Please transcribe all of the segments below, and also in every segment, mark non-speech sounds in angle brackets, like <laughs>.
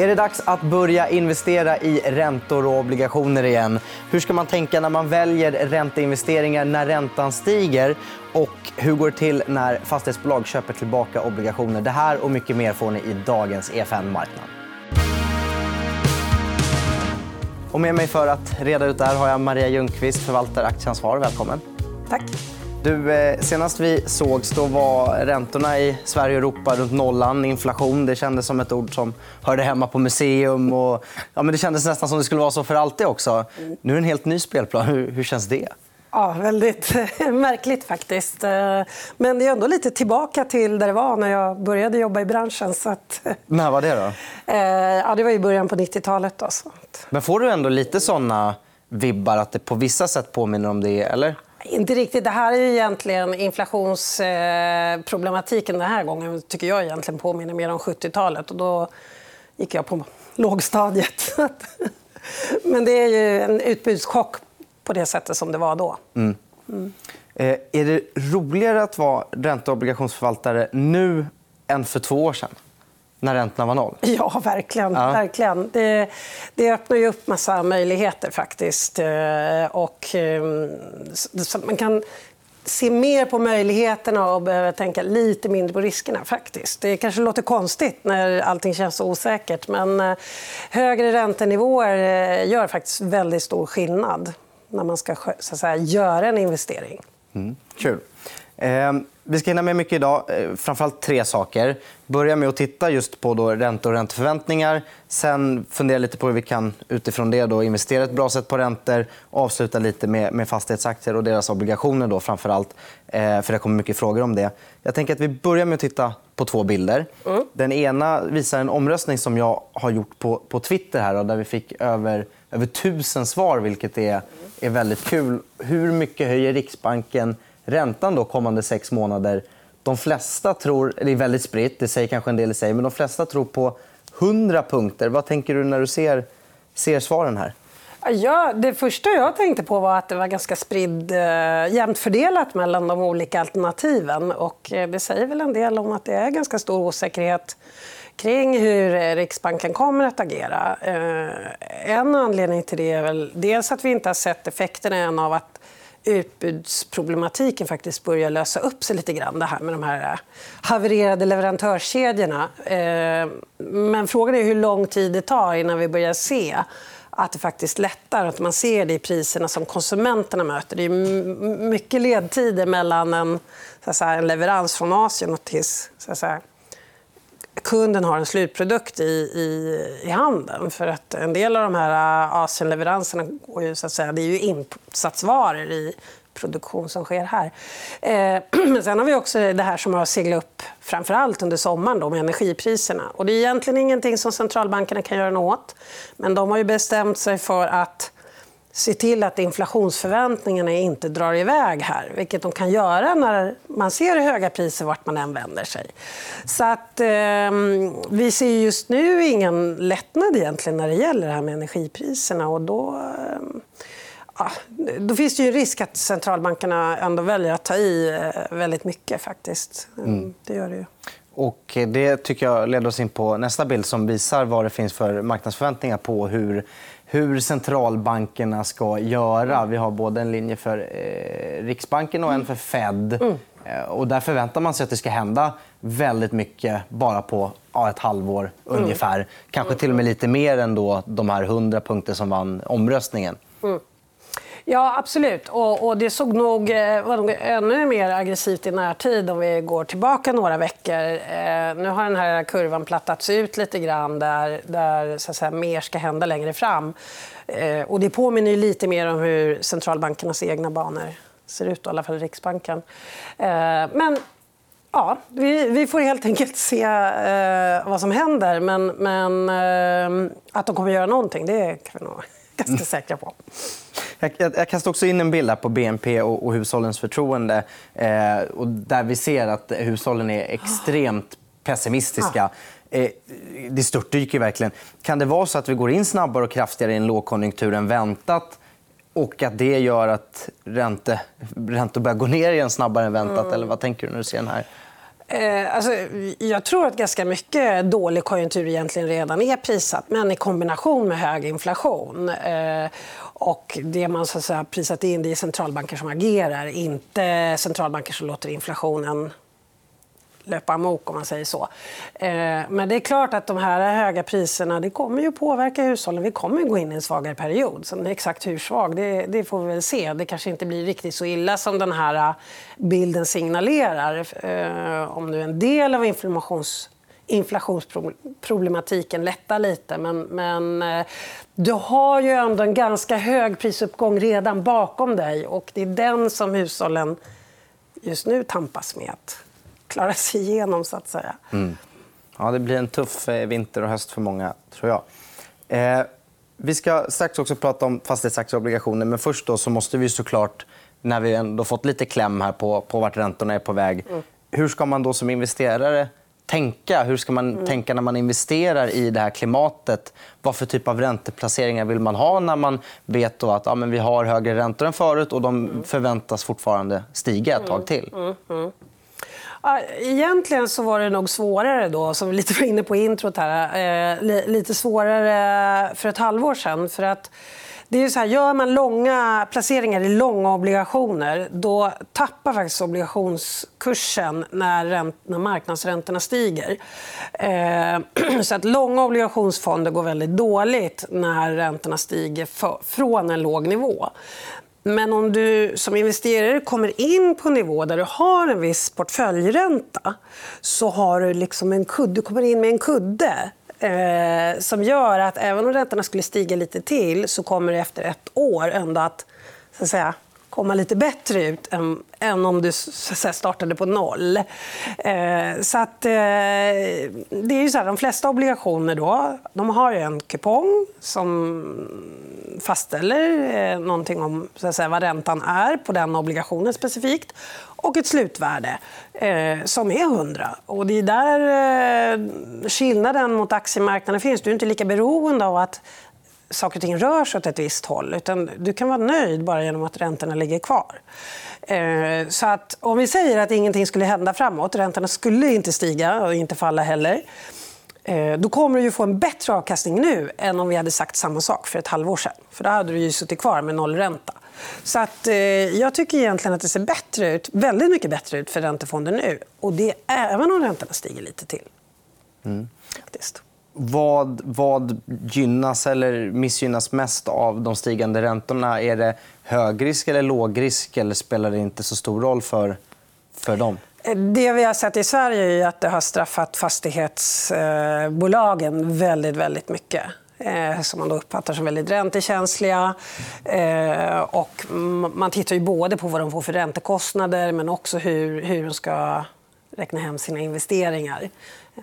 Är det dags att börja investera i räntor och obligationer igen? Hur ska man tänka när man väljer ränteinvesteringar när räntan stiger? Och hur går det till när fastighetsbolag köper tillbaka obligationer? Det här och mycket mer får ni i dagens EFN Marknad. Och med mig för att reda ut det här har jag Maria Ljungqvist, förvaltare aktieansvar. Välkommen. Tack. Du, eh, senast vi sågs då var räntorna i Sverige och Europa runt nollan. Inflation det kändes som ett ord som hörde hemma på museum. Och, ja, men det kändes nästan som det skulle vara så för alltid. också. Nu är det en helt ny spelplan. Hur, hur känns det? Ja, väldigt <laughs> märkligt faktiskt. Eh, men det är ändå lite tillbaka till där det var när jag började jobba i branschen. Så att... <laughs> När var det? då? Eh, ja, det var i början på 90-talet. Men får du ändå lite såna vibbar att det på vissa sätt påminner om det? eller? Inte riktigt. Det här är egentligen inflationsproblematiken den här gången tycker jag egentligen påminner mer om 70-talet. då gick jag på lågstadiet. <laughs> Men det är ju en utbudschock på det sättet som det var då. Mm. Mm. Eh, är det roligare att vara ränte och obligationsförvaltare nu än för två år sedan? När räntorna var noll? Ja, verkligen. Ja. verkligen. Det, det öppnar ju upp massa möjligheter. faktiskt. Eh, och, ehm, så man kan se mer på möjligheterna och behöva tänka lite mindre på riskerna. faktiskt. Det kanske låter konstigt när allting känns så osäkert. Men eh, högre räntenivåer eh, gör faktiskt väldigt stor skillnad när man ska så att säga, göra en investering. Mm. Kul. Eh, vi ska hinna med mycket idag. Eh, framförallt tre saker. Börja med att titta just på då räntor och ränteförväntningar. Sen fundera lite på hur vi kan utifrån det då investera ett bra sätt på räntor. Avsluta lite med, med fastighetsaktier och deras obligationer. Då, framförallt. Eh, för det kommer mycket frågor om det. Jag tänker att vi börjar med att titta på två bilder. Mm. Den ena visar en omröstning som jag har gjort på, på Twitter. Här, då, där vi fick över, över tusen svar, vilket är, är väldigt kul. Hur mycket höjer Riksbanken räntan då kommande sex månader. De flesta tror, det är väldigt spritt, det säger kanske en del i sig, men de flesta tror på 100 punkter. Vad tänker du när du ser, ser svaren här? Ja, det första jag tänkte på var att det var ganska spridd, eh, jämnt fördelat mellan de olika alternativen. Och eh, det säger väl en del om att det är ganska stor osäkerhet kring hur eh, Riksbanken kommer att agera. Eh, en anledning till det är väl dels att vi inte har sett effekterna än av att utbudsproblematiken faktiskt börjar lösa upp sig lite grann. Det här med de här eh, havererade leverantörskedjorna. Eh, men frågan är hur lång tid det tar innan vi börjar se att det faktiskt lättar. Att man ser det i priserna som konsumenterna möter. Det är mycket ledtider mellan en, så säga, en leverans från Asien och tills så säga, kunden har en slutprodukt i, i, i handeln. För att en del av de här äh, Asienleveranserna går ju, så att säga, det är ju insatsvaror i produktion som sker här. Eh, <clears throat> men sen har vi också det här som har seglat upp framför allt under sommaren då, med energipriserna. Och det är egentligen ingenting som centralbankerna kan göra något åt. Men de har ju bestämt sig för att se till att inflationsförväntningarna inte drar iväg här, vilket de kan göra när man ser höga priser vart man än vänder sig. Så att, eh, vi ser just nu ingen lättnad egentligen när det gäller det här med energipriserna. Och då, eh, ja, då finns det ju risk att centralbankerna ändå väljer att ta i eh, väldigt mycket. faktiskt. Mm. Det gör det ju. Och det tycker jag leder oss in på nästa bild som visar vad det finns för marknadsförväntningar på hur hur centralbankerna ska göra. Vi har både en linje för eh, Riksbanken och en för Fed. Mm. Eh, och där förväntar man sig att det ska hända väldigt mycket bara på ja, ett halvår. Mm. ungefär. Kanske till och med lite mer än då de här 100 punkter som vann omröstningen. Mm. Ja, absolut. Och, och det såg nog, eh, var nog ännu mer aggressivt i närtid om vi går tillbaka några veckor. Eh, nu har den här kurvan plattats ut lite grann där, där så att säga, mer ska hända längre fram. Eh, och det påminner lite mer om hur centralbankernas egna banor ser ut, i alla fall Riksbanken. Eh, men Ja, vi, vi, får helt enkelt se eh, vad som händer. Men, men eh, att de kommer att göra någonting, det kan vi nog ganska mm. säkra på. Jag, jag, jag kastar också in en bild på BNP och, och hushållens förtroende. Eh, och där vi ser att hushållen är extremt pessimistiska. Eh, det störtdyker verkligen. Kan det vara så att vi går in snabbare och kraftigare i en lågkonjunktur än väntat? och att det gör att räntor börjar gå ner igen snabbare än väntat? Mm. Eller vad tänker du när du ser den här Eh, alltså, jag tror att ganska mycket dålig konjunktur egentligen redan är prissatt men i kombination med hög inflation. Eh, och det man så att säga, prisat in det är centralbanker som agerar, inte centralbanker som låter inflationen löpa amok om man säger så. Eh, men det är klart att de här höga priserna det kommer ju påverka hushållen. Vi kommer gå in i en svagare period. Sen exakt hur svag, det, det, får vi väl se. Det kanske inte blir riktigt så illa som den här eh, bilden signalerar. Eh, om nu en del av informations inflationsproblematiken lättar lite. Men, men du har ju ändå en ganska hög prisuppgång redan bakom dig och det är den som hushållen just nu tampas med klara sig igenom. så att säga. Mm. Ja, det blir en tuff eh, vinter och höst för många, tror jag. Eh, vi ska strax också prata om fastighetsaktier och obligationer. Men först då så måste vi såklart, när vi ändå fått lite kläm här på, på vart räntorna är på väg. Mm. Hur ska man då som investerare tänka? Hur ska man mm. tänka när man investerar i det här klimatet? Vad för typ av ränteplaceringar vill man ha när man vet att ja, men vi har högre räntor än förut och de mm. förväntas fortfarande stiga ett tag mm. till? Mm. Egentligen så var det nog svårare då, som vi lite var inne på i introt här. Eh, lite svårare för ett halvår sedan. För att det är så här, gör man långa placeringar i långa obligationer då tappar faktiskt obligationskursen när, ränt, när marknadsräntorna stiger. Eh, <clears throat> så att långa obligationsfonder går väldigt dåligt när räntorna stiger för, från en låg nivå. Men om du som investerare kommer in på en nivå där du har en viss portföljränta så har du liksom en kudde, du kommer in med en kudde eh, som gör att även om räntorna skulle stiga lite till så kommer det efter ett år ändå att, så att säga, komma lite bättre ut än, än om du så startade på noll. Eh, så att, eh, det är ju så här, de flesta obligationer då, de har en kupong som fastställer eh, någonting om så att säga, vad räntan är på den obligationen specifikt och ett slutvärde eh, som är 100. Och det är där eh, skillnaden mot aktiemarknaden finns. Du är inte lika beroende av att saker och ting rör sig åt ett visst håll. Utan du kan vara nöjd bara genom att räntorna ligger kvar. Eh, så att, om vi säger att ingenting skulle hända framåt, räntorna skulle inte stiga och inte falla heller. Eh, då kommer du få en bättre avkastning nu än om vi hade sagt samma sak för ett halvår sedan. För då hade du ju suttit kvar med nollränta. Så att, eh, jag tycker egentligen att det ser bättre ut, väldigt mycket bättre ut för räntefonder nu. Och det även om räntorna stiger lite till. Mm. Faktiskt vad, vad gynnas eller missgynnas mest av de stigande räntorna? Är det högrisk eller lågrisk eller spelar det inte så stor roll för, för dem? Det vi har sett i Sverige är att det har straffat fastighetsbolagen väldigt, väldigt mycket eh, som man då uppfattar som väldigt räntekänsliga. Eh, och man tittar ju både på vad de får för räntekostnader men också hur, hur de ska räkna hem sina investeringar.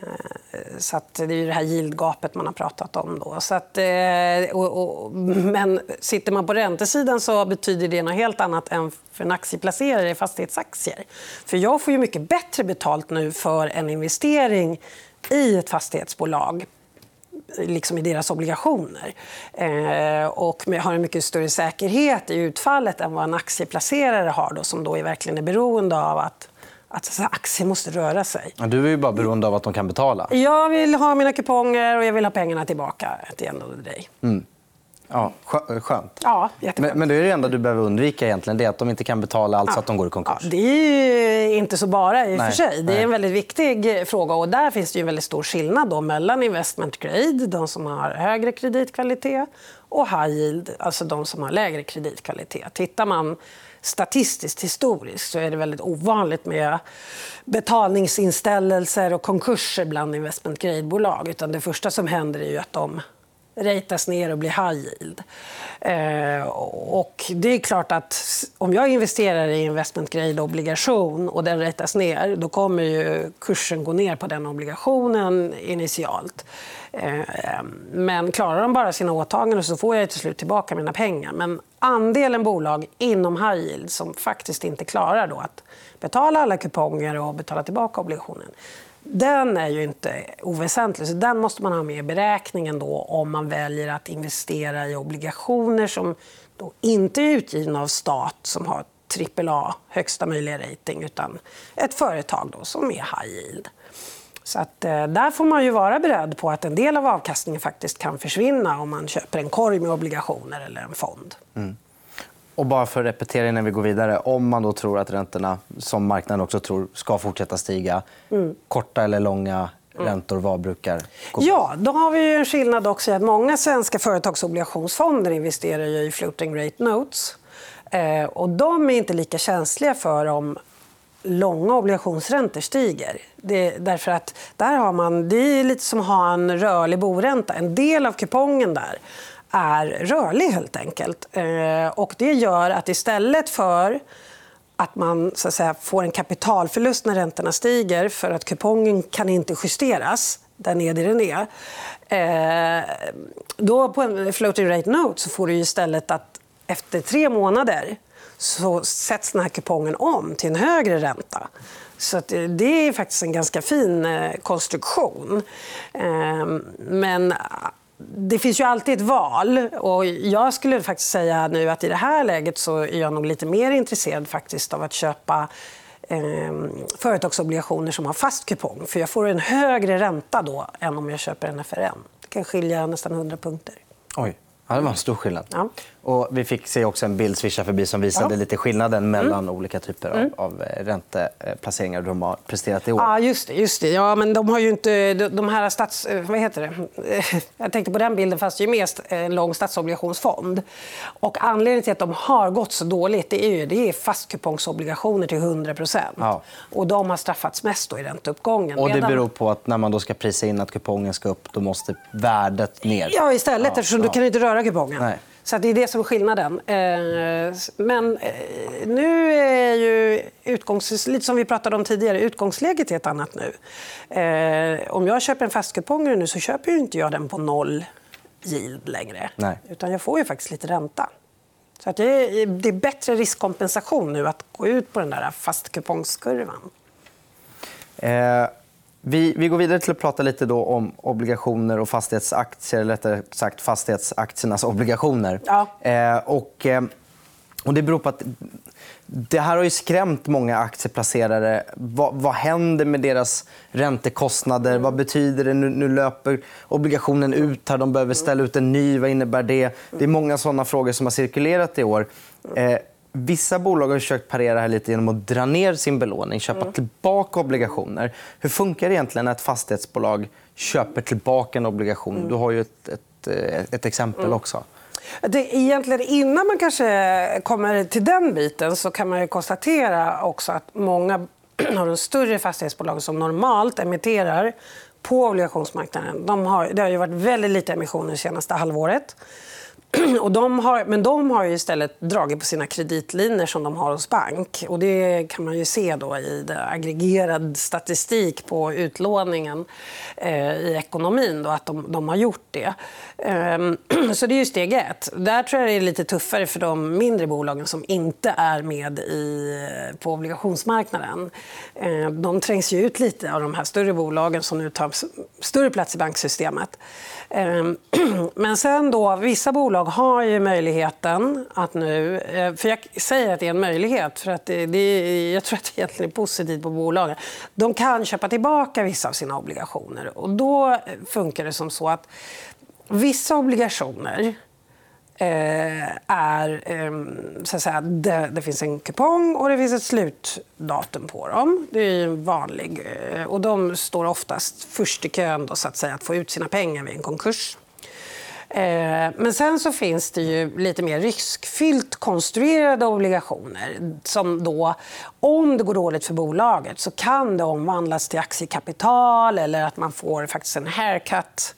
Eh, så att det är ju det här yieldgapet man har pratat om. Då. Så att, eh, och, och, men sitter man på räntesidan så betyder det något helt annat än för en aktieplacerare i fastighetsaktier. För jag får ju mycket bättre betalt nu för en investering i ett fastighetsbolag liksom i deras obligationer. Eh, och har en mycket större säkerhet i utfallet än vad en aktieplacerare har då, som då är verkligen är beroende av att att aktier måste röra sig. Du är ju bara beroende av att de kan betala. Jag vill ha mina kuponger och jag vill ha pengarna tillbaka. The end of day. Mm. Ja, skönt. Ja, men, men det är det enda du behöver undvika egentligen, det är att de inte kan betala allt ja. så att de går i konkurs. Ja, det är inte så bara i och för sig. Det är en väldigt viktig fråga och där finns det en väldigt stor skillnad då mellan investment grade, de som har högre kreditkvalitet, och high yield, alltså de som har lägre kreditkvalitet. Tittar man statistiskt historiskt så är det väldigt ovanligt med betalningsinställelser och konkurser bland investment grade-bolag. Utan det första som händer är ju att de ratas ner och blir high yield. Eh, och det är klart att om jag investerar i investment grade-obligation och den ratas ner då kommer ju kursen gå ner på den obligationen initialt. Eh, men klarar de bara sina åtaganden så får jag till slut tillbaka mina pengar. Men andelen bolag inom high yield som faktiskt inte klarar då att betala alla kuponger och betala tillbaka obligationen den är ju inte oväsentlig. Så den måste man ha med i beräkningen då, om man väljer att investera i obligationer som då inte är utgivna av stat som har AAA, högsta möjliga rating, utan ett företag då, som är high yield. Så att, eh, där får man ju vara beredd på att en del av avkastningen faktiskt kan försvinna om man köper en korg med obligationer eller en fond. Mm. Och bara för att repetera innan vi går vidare. Om man då tror att räntorna, som marknaden också tror, ska fortsätta stiga. Mm. Korta eller långa räntor, vad brukar gå Ja, då har vi en skillnad också i att många svenska företagsobligationsfonder investerar i floating rate notes. Eh, och de är inte lika känsliga för om långa obligationsräntor stiger. Det, därför att där har man, det är lite som att ha en rörlig boränta. En del av kupongen där är rörlig, helt enkelt. Eh, och det gör att istället för att man så att säga, får en kapitalförlust när räntorna stiger för att kupongen kan inte justeras, den är det den är. Eh, då på en floating rate note så får du istället att efter tre månader så sätts den här kupongen om till en högre ränta. Så eh, det är faktiskt en ganska fin eh, konstruktion. Men det finns ju alltid ett val. Och jag skulle faktiskt säga nu att i det här läget så är jag nog lite mer intresserad faktiskt av att köpa eh, företagsobligationer som har fast kupong. För jag får en högre ränta då än om jag köper en FRN. Det kan skilja nästan 100 punkter. Oj. Ja, det var en stor skillnad. Ja. Och vi fick se också en bild swisha förbi som visade ja. lite skillnaden mellan mm. olika typer av, mm. av eh, ränteplaceringar de har presterat i år. Ja, just det. Just det. Ja, men de har ju inte... De här stats... Eh, vad heter det? <laughs> Jag tänkte på den bilden fanns det ju mest en lång statsobligationsfond. Och anledningen till att de har gått så dåligt det är ju det är fastkupongsobligationer till 100 ja. Och de har straffats mest i ränteuppgången. Och det beror på att när man då ska prisa in att kupongen ska upp då måste värdet ner. Ja, istället. Ja, eftersom du kan inte röra kupongen. Nej. Så det är det som är skillnaden. Eh, men eh, nu är ju utgångs... lite som vi pratade om tidigare, utgångsläget är ett annat nu. Eh, om jag köper en fastkupong nu så köper ju inte jag den på noll yield längre. Nej. Utan jag får ju faktiskt lite ränta. Så att det, är, det är bättre riskkompensation nu att gå ut på den där fastkupongskurvan. Eh... Vi, vi, går vidare till att prata lite då om obligationer och fastighetsaktier. Eller rättare sagt fastighetsaktiernas obligationer. Ja. Eh, och, eh, och det beror på att det här har ju skrämt många aktieplacerare. Vad, vad händer med deras räntekostnader? Vad betyder det? Nu, nu, löper obligationen ut. Här. De behöver ställa ut en ny. Vad innebär det? Det är många såna frågor som har cirkulerat i år. Eh, Vissa bolag har försökt parera här lite genom att dra ner sin belåning, köpa mm. tillbaka obligationer. Hur funkar det egentligen när ett fastighetsbolag köper tillbaka en obligation? Mm. Du har ju ett, ett, ett exempel mm. också. Det, egentligen, innan man kanske kommer till den biten så kan man konstatera också att många <clears throat> av de större fastighetsbolagen som normalt emitterar på obligationsmarknaden de har, det har ju varit väldigt lite emissioner det senaste halvåret. <clears throat> Och de har, men de har istället dragit på sina kreditlinjer som de har hos bank. Och det kan man ju se då i aggregerad statistik på utlåningen eh, i ekonomin, då, att de, de har gjort det. Um, <clears throat> så det är ju steg ett. Där tror jag det är lite tuffare för de mindre bolagen som inte är med i, eh, på obligationsmarknaden. Uh, de trängs ju ut lite av de här större bolagen som nu tar större plats i banksystemet. Um, <clears throat> men sen då, vissa bolag har ju möjligheten att nu... Eh, för jag säger att det är en möjlighet, för att det, det, jag tror att det egentligen är positivt på bolagen. De kan köpa tillbaka vissa av sina obligationer. Och då funkar det som så att vissa obligationer eh, är... Eh, så att säga, det, det, finns en kupong och det finns ett slutdatum på dem. Det är vanlig. Eh, och de står oftast först i kön då, så att, säga, att få ut sina pengar vid en konkurs. Eh, men sen så finns det ju lite mer riskfyllt konstruerade obligationer som då, om det går dåligt för bolaget så kan det omvandlas till aktiekapital eller att man får faktiskt en haircut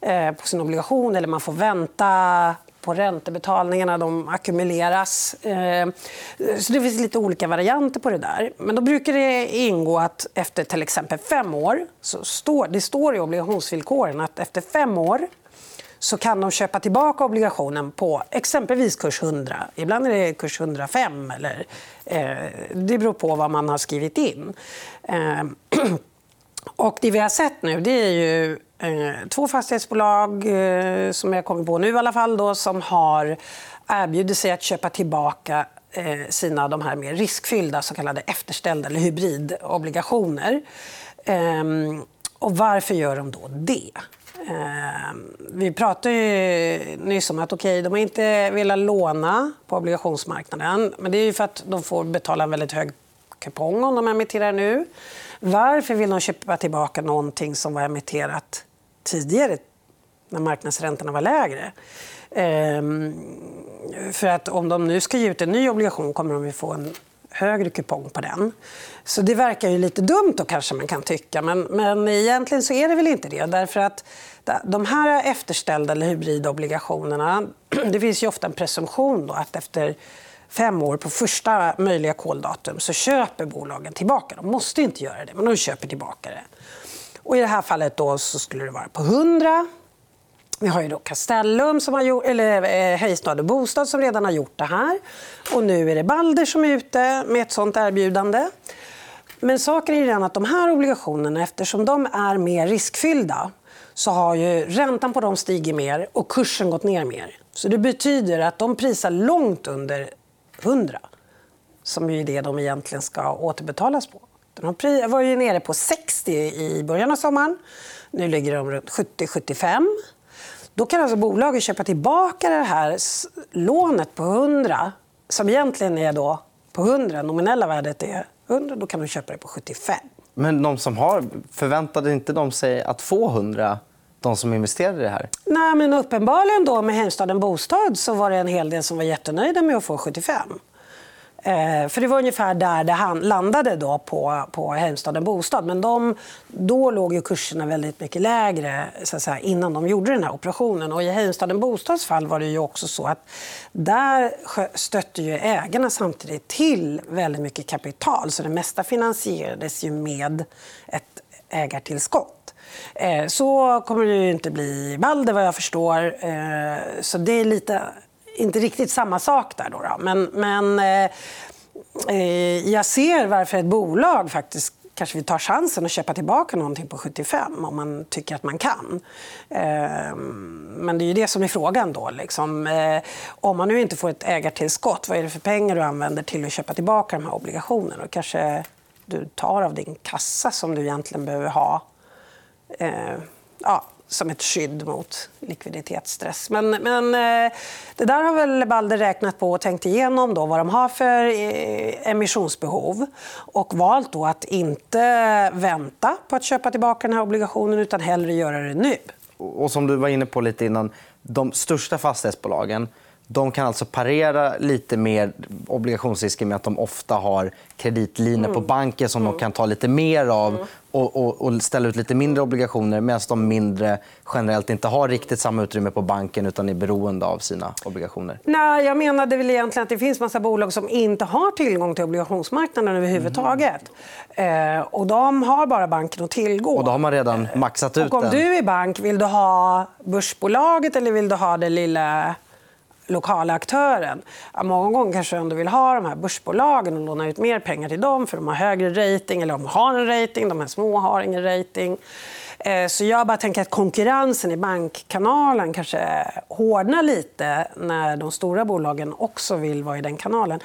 eh, på sin obligation eller man får vänta på räntebetalningarna. De ackumuleras. Eh, så det finns lite olika varianter på det där. Men då brukar det ingå att efter till exempel fem år... Så står, det står i obligationsvillkoren att efter fem år så kan de köpa tillbaka obligationen på exempelvis kurs 100. Ibland är det kurs 105. Eller, eh, det beror på vad man har skrivit in. Eh, <clears throat> och det vi har sett nu det är ju eh, två fastighetsbolag, eh, som jag kommer på nu i alla fall, då, som har erbjudit sig att köpa tillbaka eh, sina de här mer riskfyllda så kallade efterställda eller hybridobligationer. Ehm, och varför gör de då det? Ehm, vi pratade ju nyss om att okay, de har inte velat låna på obligationsmarknaden. Men det är ju för att de får betala en väldigt hög kupong om de emitterar nu. Varför vill de köpa tillbaka någonting som var emitterat tidigare när marknadsräntorna var lägre? Ehm, för att om de nu ska ge ut en ny obligation kommer de att få en högre kupong på den. Så det verkar ju lite dumt då kanske man kan tycka. Men, men egentligen så är det väl inte det. Därför att de här efterställda eller hybridobligationerna, <clears throat> det finns ju ofta en presumtion då att efter fem år på första möjliga koldatum så köper bolagen tillbaka. De måste inte göra det, men de köper tillbaka det. Och I det här fallet då så skulle det vara på 100 vi har ju då Castellum, som har gjort, eller eh, och Bostad, som redan har gjort det här. Och nu är det Balder som är ute med ett sånt erbjudande. Men saken är den att de här obligationerna, eftersom de är mer riskfyllda så har ju räntan på dem stigit mer och kursen gått ner mer. Så det betyder att de prisar långt under 100 som ju är det de egentligen ska återbetalas på. De var ju nere på 60 i början av sommaren. Nu ligger de runt 70-75. Då kan alltså bolaget köpa tillbaka det här lånet på 100 som egentligen är då på 100, nominella värdet är 100, då kan de köpa det på 75. Men de som har, förväntade inte de sig att få 100 de som investerade i det här? Nej, men uppenbarligen då med Heimstaden Bostad så var det en hel del som var jättenöjda med att få 75. Eh, för det var ungefär där det landade då på, på Heimstaden Bostad. Men de, då låg ju kurserna väldigt mycket lägre så att säga, innan de gjorde den här operationen. Och I Heimstaden Bostads fall var det ju också så att där stötte ju ägarna samtidigt till väldigt mycket kapital. Så det mesta finansierades ju med ett ägartillskott. Eh, så kommer det ju inte bli i Balder vad jag förstår. Eh, så det är lite inte riktigt samma sak där. Då, då. Men, men eh, eh, jag ser varför ett bolag faktiskt kanske vill ta chansen att köpa tillbaka någonting på 75 om man tycker att man kan. Eh, men det är ju det som är frågan. då. Liksom. Eh, om man nu inte får ett ägartillskott, vad är det för pengar du använder till att köpa tillbaka de här obligationerna? Och kanske du tar av din kassa som du egentligen behöver ha. Eh, ja, som ett skydd mot likviditetsstress. Men, men eh, det där har väl Balder räknat på och tänkt igenom då, vad de har för eh, emissionsbehov och valt då att inte vänta på att köpa tillbaka den här obligationen utan hellre göra det nu. Och som du var inne på lite innan, de största fastighetsbolagen de kan alltså parera lite mer obligationsrisker med att de ofta har kreditlinjer mm. på banken som mm. de kan ta lite mer av mm. och, och, och, ställa ut lite mindre obligationer medan de mindre generellt inte har riktigt samma utrymme på banken utan är beroende av sina obligationer. Nej, jag menade väl egentligen att det finns massa bolag som inte har tillgång till obligationsmarknaden överhuvudtaget. Mm. Eh, och de har bara banken att tillgå. Och då har man redan maxat ut och om den. du är bank, vill du ha börsbolaget eller vill du ha det lilla lokala aktören. Ja, många gånger kanske du ändå vill ha de här börsbolagen och låna ut mer pengar till dem för de har högre rating eller de har en rating. De här små har ingen rating. Eh, så jag bara tänker att konkurrensen i bankkanalen kanske hårdnar lite när de stora bolagen också vill vara i den kanalen.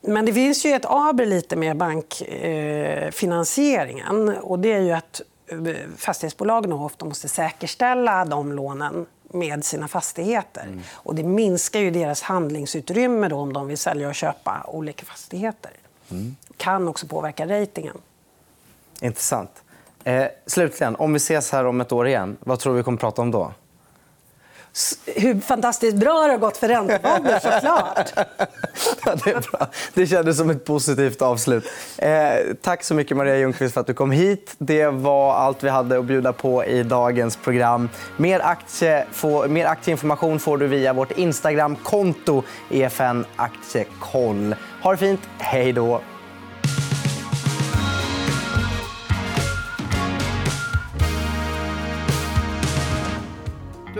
Men det finns ju ett aber lite med bankfinansieringen. Eh, och det är ju att eh, fastighetsbolagen ofta måste säkerställa de lånen med sina fastigheter. Mm. Och det minskar ju deras handlingsutrymme då om de vill sälja och köpa olika fastigheter. Mm. kan också påverka ratingen. Intressant. Eh, slutligen, om vi ses här om ett år igen, vad tror du vi kommer prata om då? Hur fantastiskt bra det har gått för räntefonder, såklart. <laughs> ja, det, är bra. det kändes som ett positivt avslut. Eh, tack så mycket, Maria Ljungqvist, för att du kom hit. Det var allt vi hade att bjuda på i dagens program. Mer, aktie, få, mer aktieinformation får du via vårt Instagramkonto, EFN Aktiekoll. Ha det fint. Hej då.